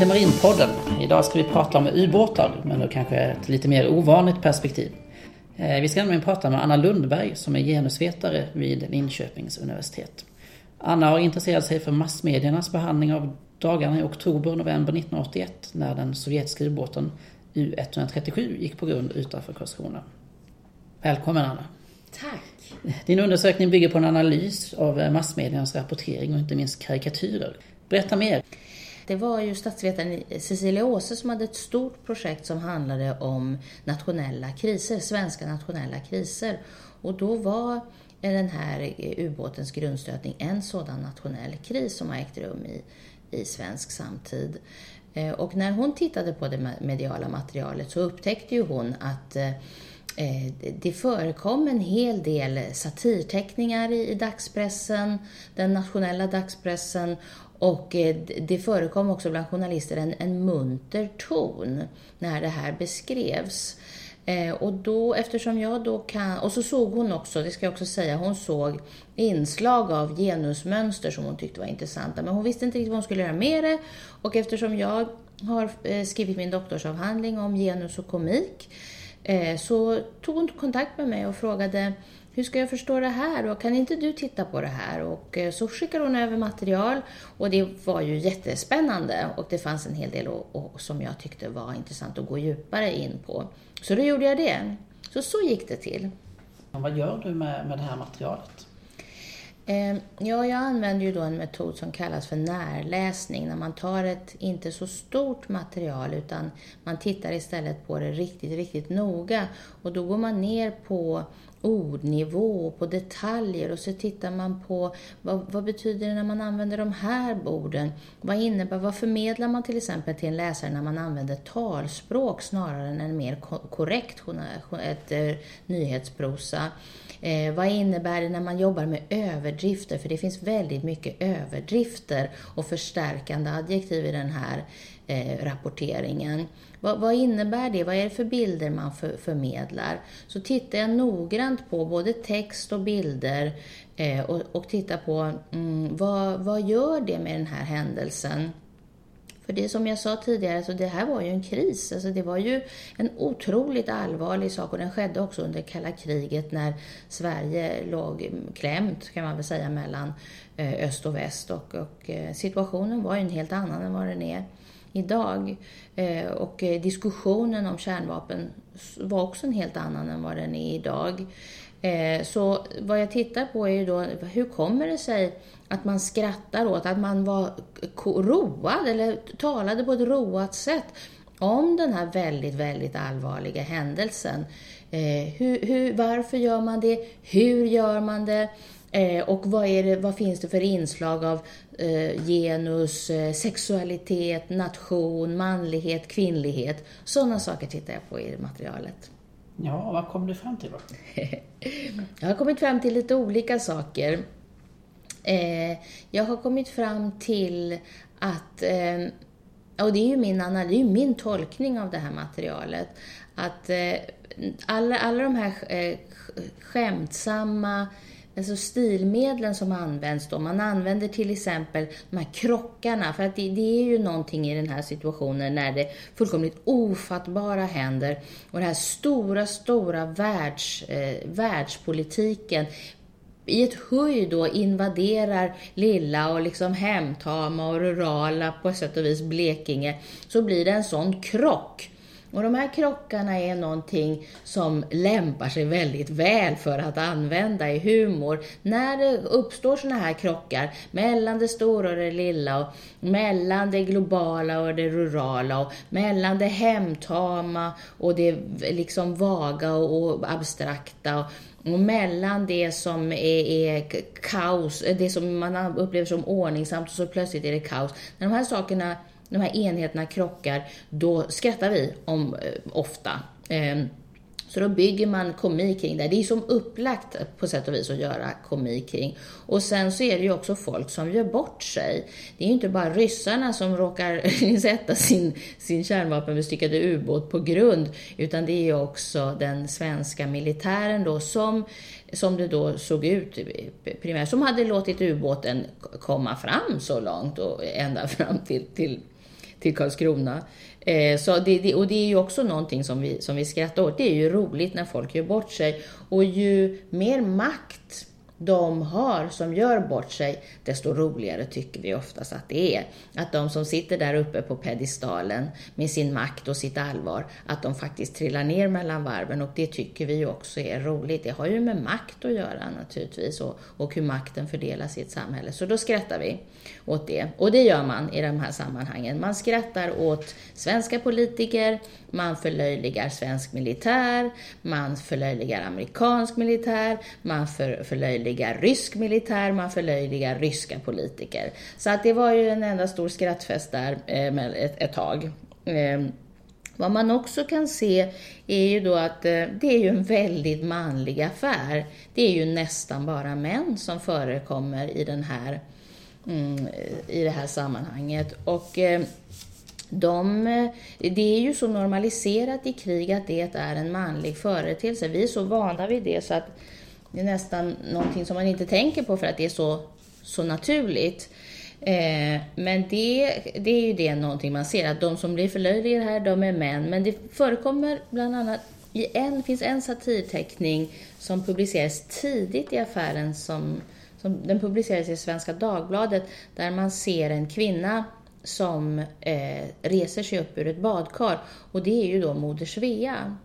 till Marinpodden. Idag ska vi prata om ubåtar, men då kanske ett lite mer ovanligt perspektiv. Eh, vi ska nämligen prata med Anna Lundberg som är genusvetare vid Linköpings universitet. Anna har intresserat sig för massmediernas behandling av dagarna i oktober och november 1981 när den sovjetiska ubåten U137 gick på grund utanför Karlskrona. Välkommen Anna! Tack! Din undersökning bygger på en analys av massmediernas rapportering och inte minst karikatyrer. Berätta mer! Det var ju statsvetaren Cecilia Åse som hade ett stort projekt som handlade om nationella kriser, svenska nationella kriser. Och då var den här ubåtens grundstötning en sådan nationell kris som har ägt rum i, i svensk samtid. Eh, och när hon tittade på det mediala materialet så upptäckte ju hon att eh, Eh, det förekom en hel del satirteckningar i dagspressen, den nationella dagspressen och eh, det förekom också bland journalister en, en munter ton när det här beskrevs. Eh, och då, eftersom jag då kan, och så såg hon också, det ska jag också säga, hon såg inslag av genusmönster som hon tyckte var intressanta, men hon visste inte riktigt vad hon skulle göra med det. Och eftersom jag har skrivit min doktorsavhandling om genus och komik, Eh, så tog hon kontakt med mig och frågade hur ska jag förstå det här och kan inte du titta på det här? Och eh, så skickade hon över material och det var ju jättespännande och det fanns en hel del och, och, som jag tyckte var intressant att gå djupare in på. Så då gjorde jag det. Så så gick det till. Vad gör du med, med det här materialet? Ehm, ja, jag använder ju då en metod som kallas för närläsning, när man tar ett inte så stort material utan man tittar istället på det riktigt, riktigt noga och då går man ner på ordnivå, på detaljer och så tittar man på vad, vad, betyder det när man använder de här orden? Vad innebär, vad förmedlar man till exempel till en läsare när man använder talspråk snarare än en mer korrekt ett, eh, nyhetsprosa? Eh, vad innebär det när man jobbar med överdrifter? För det finns väldigt mycket överdrifter och förstärkande adjektiv i den här eh, rapporteringen. Vad, vad, innebär det? Vad är det för bilder man för, förmedlar? Så tittar jag noggrant på både text och bilder eh, och, och tittar på mm, vad, vad gör det med den här händelsen? För det som jag sa tidigare, så det här var ju en kris. Alltså det var ju en otroligt allvarlig sak och den skedde också under kalla kriget när Sverige låg klämt, kan man väl säga, mellan eh, öst och väst. Och, och eh, situationen var ju en helt annan än vad den är idag. Eh, och eh, diskussionen om kärnvapen var också en helt annan än vad den är idag. Eh, så vad jag tittar på är ju då, hur kommer det sig att man skrattar åt att man var road eller talade på ett roat sätt om den här väldigt, väldigt allvarliga händelsen. Eh, hur, hur, varför gör man det? Hur gör man det? Eh, och vad, är det, vad finns det för inslag av eh, genus, eh, sexualitet, nation, manlighet, kvinnlighet? Sådana saker tittar jag på i materialet. Ja, vad kom du fram till då? jag har kommit fram till lite olika saker. Eh, jag har kommit fram till att, eh, och det är ju min analys, min tolkning av det här materialet, att eh, alla, alla de här skämtsamma alltså stilmedlen som används då. Man använder till exempel de här krockarna, för att det, det, är ju någonting i den här situationen när det fullkomligt ofattbara händer och den här stora, stora världs, eh, världspolitiken i ett höj då invaderar lilla och liksom hemtama och rurala på sätt och vis Blekinge, så blir det en sån krock och de här krockarna är någonting som lämpar sig väldigt väl för att använda i humor. När det uppstår sådana här krockar mellan det stora och det lilla, och mellan det globala och det rurala, och mellan det hemtama och det liksom vaga och abstrakta, och och mellan det som är, är, kaos, det som man upplever som ordningsamt och så plötsligt är det kaos. När de här sakerna de här enheterna krockar, då skrattar vi om, eh, ofta. Eh, så då bygger man komik kring det. Det är som upplagt på sätt och vis att göra komik kring. Och sen så är det ju också folk som gör bort sig. Det är ju inte bara ryssarna som råkar sätta sin, sin kärnvapenbestyckade ubåt på grund, utan det är ju också den svenska militären då som, som det då såg ut primärt, som hade låtit ubåten komma fram så långt och ända fram till, till till Karlskrona. Eh, så det, det, och det är ju också någonting som vi, som vi skrattar åt. Det är ju roligt när folk gör bort sig. Och ju mer makt de har som gör bort sig, desto roligare tycker vi oftast att det är. Att de som sitter där uppe på pedestalen med sin makt och sitt allvar, att de faktiskt trillar ner mellan varven och det tycker vi också är roligt. Det har ju med makt att göra naturligtvis och, och hur makten fördelas i ett samhälle. Så då skrattar vi åt det. Och det gör man i de här sammanhangen. Man skrattar åt svenska politiker, man förlöjligar svensk militär, man förlöjligar amerikansk militär, man för, förlöjligar rysk militär, man förlöjligar ryska politiker. Så att det var ju en enda stor skrattfest där eh, ett, ett tag. Eh, vad man också kan se är ju då att eh, det är ju en väldigt manlig affär. Det är ju nästan bara män som förekommer i den här mm, i det här sammanhanget. Och eh, de, det är ju så normaliserat i krig att det är en manlig företeelse. Vi är så vana vid det så att det är nästan någonting som man inte tänker på för att det är så, så naturligt. Eh, men det, det är ju det någonting man ser, att de som blir förlöjligade här, de är män. Men det förekommer bland annat, i en, finns en satirteckning som publiceras tidigt i affären som, som den publiceras i Svenska Dagbladet, där man ser en kvinna som eh, reser sig upp ur ett badkar och det är ju då Moder Svea.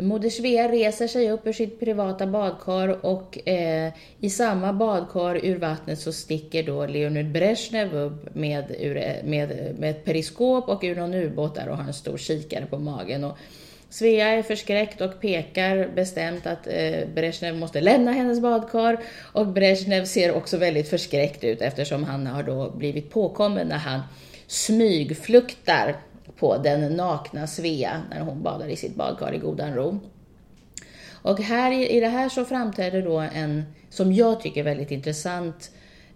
Moder Svea reser sig upp ur sitt privata badkar och eh, i samma badkar ur vattnet så sticker då Leonid Brezhnev upp med, ur, eh, med, med ett periskop och ur någon ubåt där och har en stor kikare på magen. Och Svea är förskräckt och pekar bestämt att eh, Brezhnev måste lämna hennes badkar och Brezhnev ser också väldigt förskräckt ut eftersom han har då blivit påkommen när han smygfluktar på den nakna Svea när hon badar i sitt badkar i godan ro. Och här, i det här så framträder då en, som jag tycker väldigt intressant,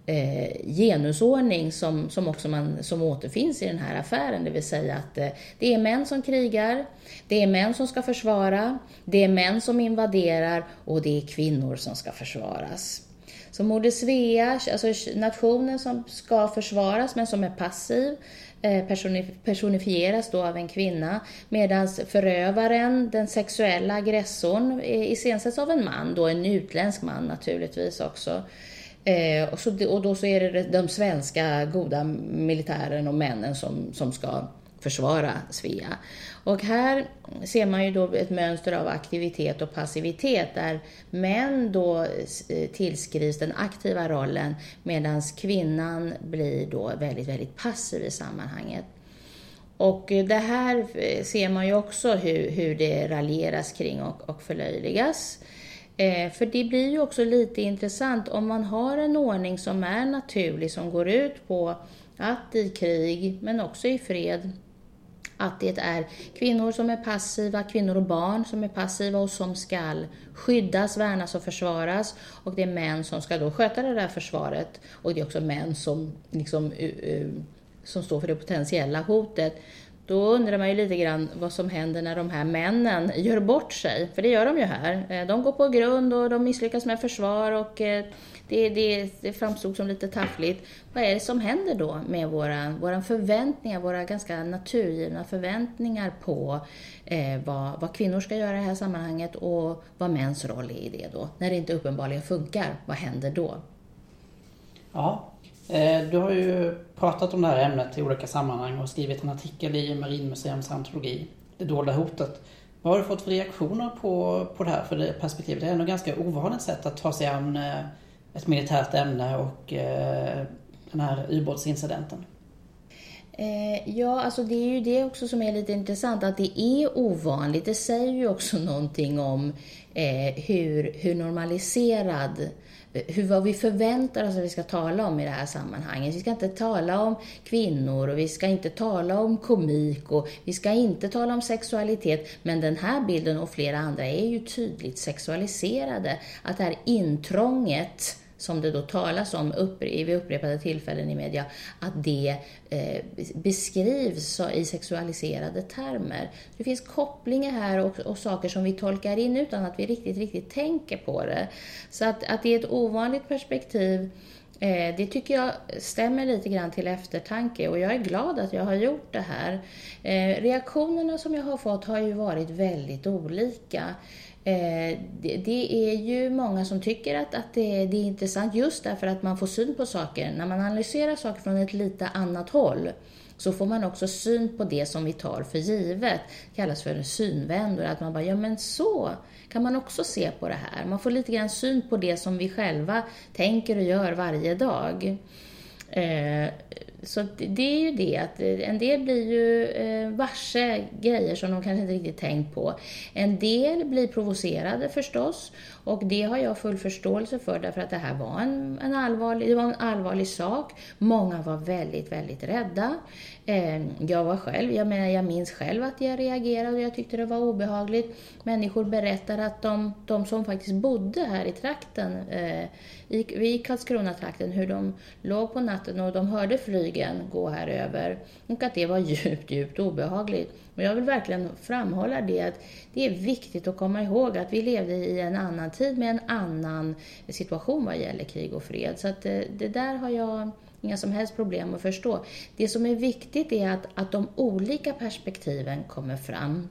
eh, genusordning som, som också man, som återfinns i den här affären. Det vill säga att eh, det är män som krigar, det är män som ska försvara, det är män som invaderar och det är kvinnor som ska försvaras. Så Moder Svea, alltså nationen som ska försvaras men som är passiv, eh, personifieras då av en kvinna medan förövaren, den sexuella aggressorn, eh, iscensätts av en man, då en utländsk man naturligtvis också. Eh, och, så, och då så är det de svenska goda militären och männen som, som ska försvara Svea. Och här ser man ju då ett mönster av aktivitet och passivitet där män då eh, tillskrivs den aktiva rollen medan kvinnan blir då väldigt, väldigt passiv i sammanhanget. Och det här eh, ser man ju också hur, hur det raljeras kring och, och förlöjligas. Eh, för det blir ju också lite intressant om man har en ordning som är naturlig, som går ut på att i krig, men också i fred, att det är kvinnor som är passiva, kvinnor och barn som är passiva och som ska skyddas, värnas och försvaras. Och det är män som ska då sköta det där försvaret. Och det är också män som, liksom, eh, eh, som står för det potentiella hotet. Då undrar man ju lite grann vad som händer när de här männen gör bort sig. För det gör de ju här. Eh, de går på grund och de misslyckas med försvar och eh, det, det, det framstod som lite taffligt. Vad är det som händer då med våra, våra förväntningar, våra ganska naturgivna förväntningar på eh, vad, vad kvinnor ska göra i det här sammanhanget och vad mäns roll är i det då? När det inte uppenbarligen funkar, vad händer då? Ja, Eh, du har ju pratat om det här ämnet i olika sammanhang och skrivit en artikel i Marinmuseums antologi, Det dolda hotet. Vad har du fått för reaktioner på, på det här för det perspektivet? Det är ändå ganska ovanligt sätt att ta sig an eh, ett militärt ämne och eh, den här ubåtsincidenten. Eh, ja, alltså det är ju det också som är lite intressant, att det är ovanligt. Det säger ju också någonting om eh, hur, hur normaliserad hur, vad vi förväntar oss att vi ska tala om i det här sammanhanget. Vi ska inte tala om kvinnor och vi ska inte tala om komik och vi ska inte tala om sexualitet. Men den här bilden och flera andra är ju tydligt sexualiserade. Att det här intrånget som det då talas om upp, vid upprepade tillfällen i media, att det eh, beskrivs i sexualiserade termer. Det finns kopplingar här och, och, saker som vi tolkar in utan att vi riktigt, riktigt tänker på det. Så att, att det är ett ovanligt perspektiv eh, det tycker jag stämmer lite grann till eftertanke och jag är glad att jag har gjort det här. Eh, reaktionerna som jag har fått har ju varit väldigt olika. Eh, det är ju många som tycker att, att det, är, det är intressant just därför att man får syn på saker. När man analyserar saker från ett lite annat håll så får man också syn på det som vi tar för givet. Det kallas för synvändor. Att man bara, ja men så kan man också se på det här. Man får lite grann syn på det som vi själva tänker och gör varje dag. Eh, så det är ju det att eh, en del blir ju eh, varse grejer som de kanske inte riktigt tänkt på. En del blir provocerade förstås och det har jag full förståelse för därför att det här var en, en, allvarlig, det var en allvarlig sak. Många var väldigt, väldigt rädda. Ehm, jag var själv, jag menar jag minns själv att jag reagerade och jag tyckte det var obehagligt. Människor berättar att de, de som faktiskt bodde här i trakten, eh, i, i Karlskrona-trakten, hur de låg på natten och de hörde flyg verkligen gå här över och att det var djupt, djupt obehagligt. Men jag vill verkligen framhålla det att det är viktigt att komma ihåg att vi levde i en annan tid med en annan situation vad gäller krig och fred. Så att det, det där har jag inga som helst problem att förstå. Det som är viktigt är att, att de olika perspektiven kommer fram.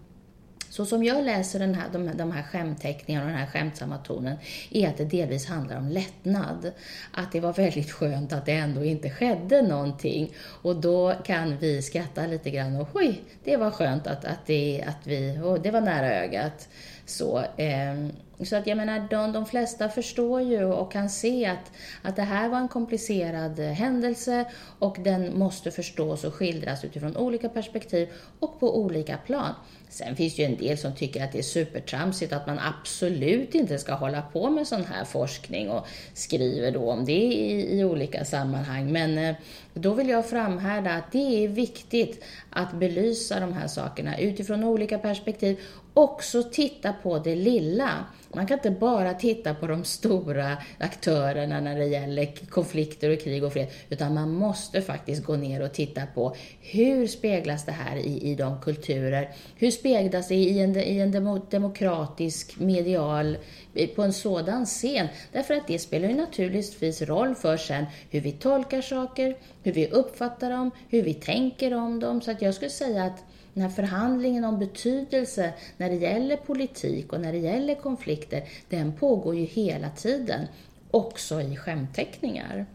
Så som jag läser den här, de, de här skämtteckningarna och den här skämtsamma tonen är att det delvis handlar om lättnad. Att det var väldigt skönt att det ändå inte skedde någonting. Och då kan vi skratta lite grann och oj, det var skönt att, att, det, att vi, oh, det var nära ögat. Så, eh, så att jag menar, de, de flesta förstår ju och kan se att, att det här var en komplicerad händelse och den måste förstås och skildras utifrån olika perspektiv och på olika plan. Sen finns det ju en del som tycker att det är supertramsigt att man absolut inte ska hålla på med sån här forskning och skriver då om det i, i olika sammanhang. Men eh, då vill jag framhärda att det är viktigt att belysa de här sakerna utifrån olika perspektiv. Också titta på det lilla. Man kan inte bara titta på de stora aktörerna när det gäller konflikter och krig och fred, utan man måste faktiskt gå ner och titta på hur speglas det här i, i de kulturer? Hur speglas det i en, i en demokratisk medial på en sådan scen? Därför att det spelar ju naturligtvis roll för sen hur vi tolkar saker, hur vi uppfattar dem, hur vi tänker om dem. Så att jag skulle säga att den här förhandlingen om betydelse när det gäller politik och när det gäller konflikter, den pågår ju hela tiden, också i skämtteckningar.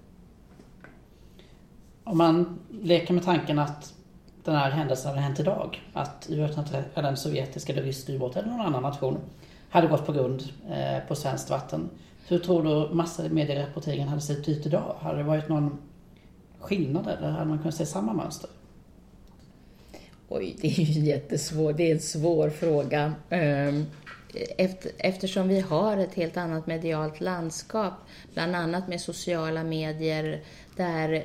Om man leker med tanken att den här händelsen hade hänt idag, att den sovjetiska eller ryska ubåten eller någon annan nation hade gått på grund eh, på svenskt vatten. Hur tror du massmedierapporteringen hade sett ut idag? Hade det varit någon skillnad eller hade man kunnat se samma mönster? Oj, det är ju jättesvårt. Det är en svår fråga. Ehm, efter, eftersom vi har ett helt annat medialt landskap, bland annat med sociala medier, där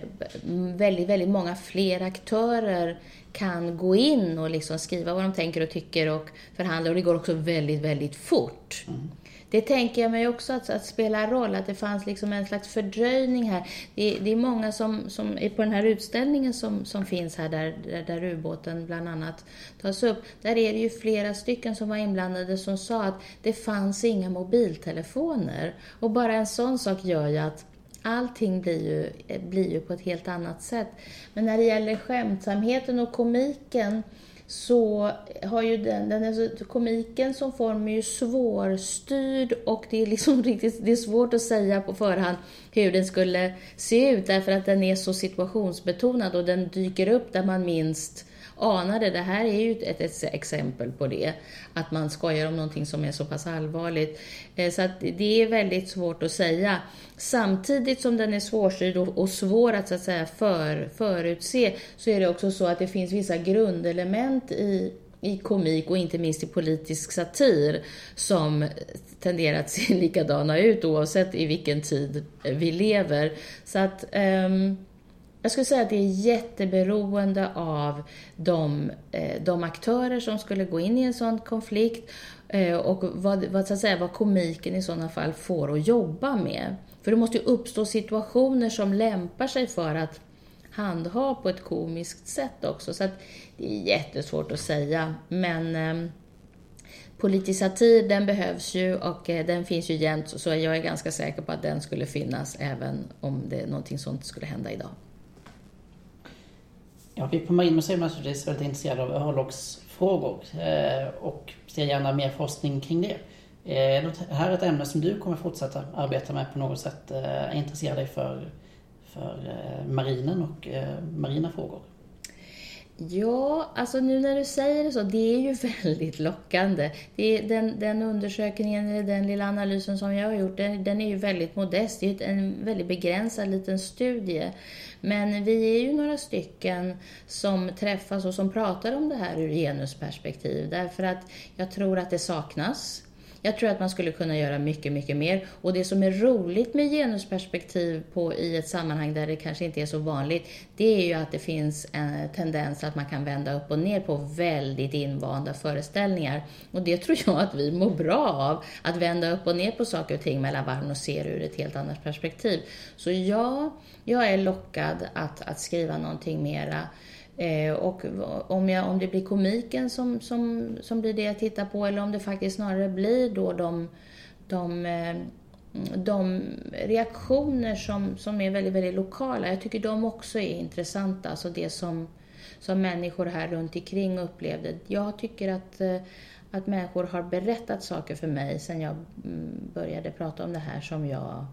väldigt, väldigt många fler aktörer kan gå in och liksom skriva vad de tänker och tycker och förhandla. Och det går också väldigt, väldigt fort. Mm. Det tänker jag mig också att, att spela roll, att det fanns liksom en slags fördröjning här. Det, det är många som, som är på den här utställningen som, som finns här, där, där, där ubåten bland annat tas upp. Där är det ju flera stycken som var inblandade som sa att det fanns inga mobiltelefoner. Och bara en sån sak gör ju att allting blir ju, blir ju på ett helt annat sätt. Men när det gäller skämtsamheten och komiken så har ju den, den är, komiken som form är ju svårstyrd och det är liksom riktigt, det är svårt att säga på förhand hur den skulle se ut därför att den är så situationsbetonad och den dyker upp där man minst anade, det. Här är ju ett, ett, exempel på det, att man skojar om någonting som är så pass allvarligt. Eh, så att det är väldigt svårt att säga. Samtidigt som den är svårstyrd och, och svår att, så att säga, för, förutse, så är det också så att det finns vissa grundelement i i komik och inte minst i politisk satir som tenderar att se likadana ut oavsett i vilken tid vi lever. Så att um, jag skulle säga att det är jätteberoende av de, eh, de aktörer som skulle gå in i en sån konflikt eh, och vad, vad, så att säga, vad komiken i sådana fall får att jobba med. För det måste ju uppstå situationer som lämpar sig för att handha på ett komiskt sätt också. Så att det är jättesvårt att säga. Men eh, politisk satir den behövs ju och eh, den finns ju jämt så jag är ganska säker på att den skulle finnas även om det någonting sånt skulle hända idag. Ja, vi på Marinmuseum är naturligtvis väldigt intresserade av örlogsfrågor eh, och ser gärna mer forskning kring det. Eh, är det här ett ämne som du kommer fortsätta arbeta med på något sätt? Eh, intressera dig för, för marinen och marina frågor? Ja, alltså nu när du säger det så, det är ju väldigt lockande. Det är den, den undersökningen, eller den lilla analysen som jag har gjort, den, den är ju väldigt modest. Det är ju en väldigt begränsad liten studie. Men vi är ju några stycken som träffas och som pratar om det här ur genusperspektiv. Därför att jag tror att det saknas. Jag tror att man skulle kunna göra mycket, mycket mer. Och det som är roligt med genusperspektiv på, i ett sammanhang där det kanske inte är så vanligt, det är ju att det finns en tendens att man kan vända upp och ner på väldigt invanda föreställningar. Och det tror jag att vi mår bra av, att vända upp och ner på saker och ting mellan varven och se det ur ett helt annat perspektiv. Så ja, jag är lockad att, att skriva någonting mera Eh, och om, jag, om det blir komiken som, som, som blir det jag tittar på eller om det faktiskt snarare blir då de, de, eh, de reaktioner som, som är väldigt, väldigt lokala. Jag tycker de också är intressanta, alltså det som, som människor här runt omkring upplevde. Jag tycker att, eh, att människor har berättat saker för mig sen jag mm, började prata om det här som jag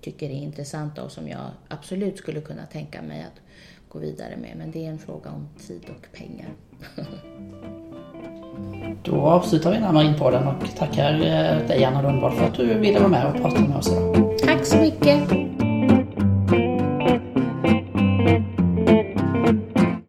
tycker är intressanta och som jag absolut skulle kunna tänka mig att gå vidare med. Men det är en fråga om tid och pengar. Då avslutar vi den här Marinpodden och tackar eh, dig Anna Lundblad för att du ville vara med och prata med oss idag. Tack så mycket!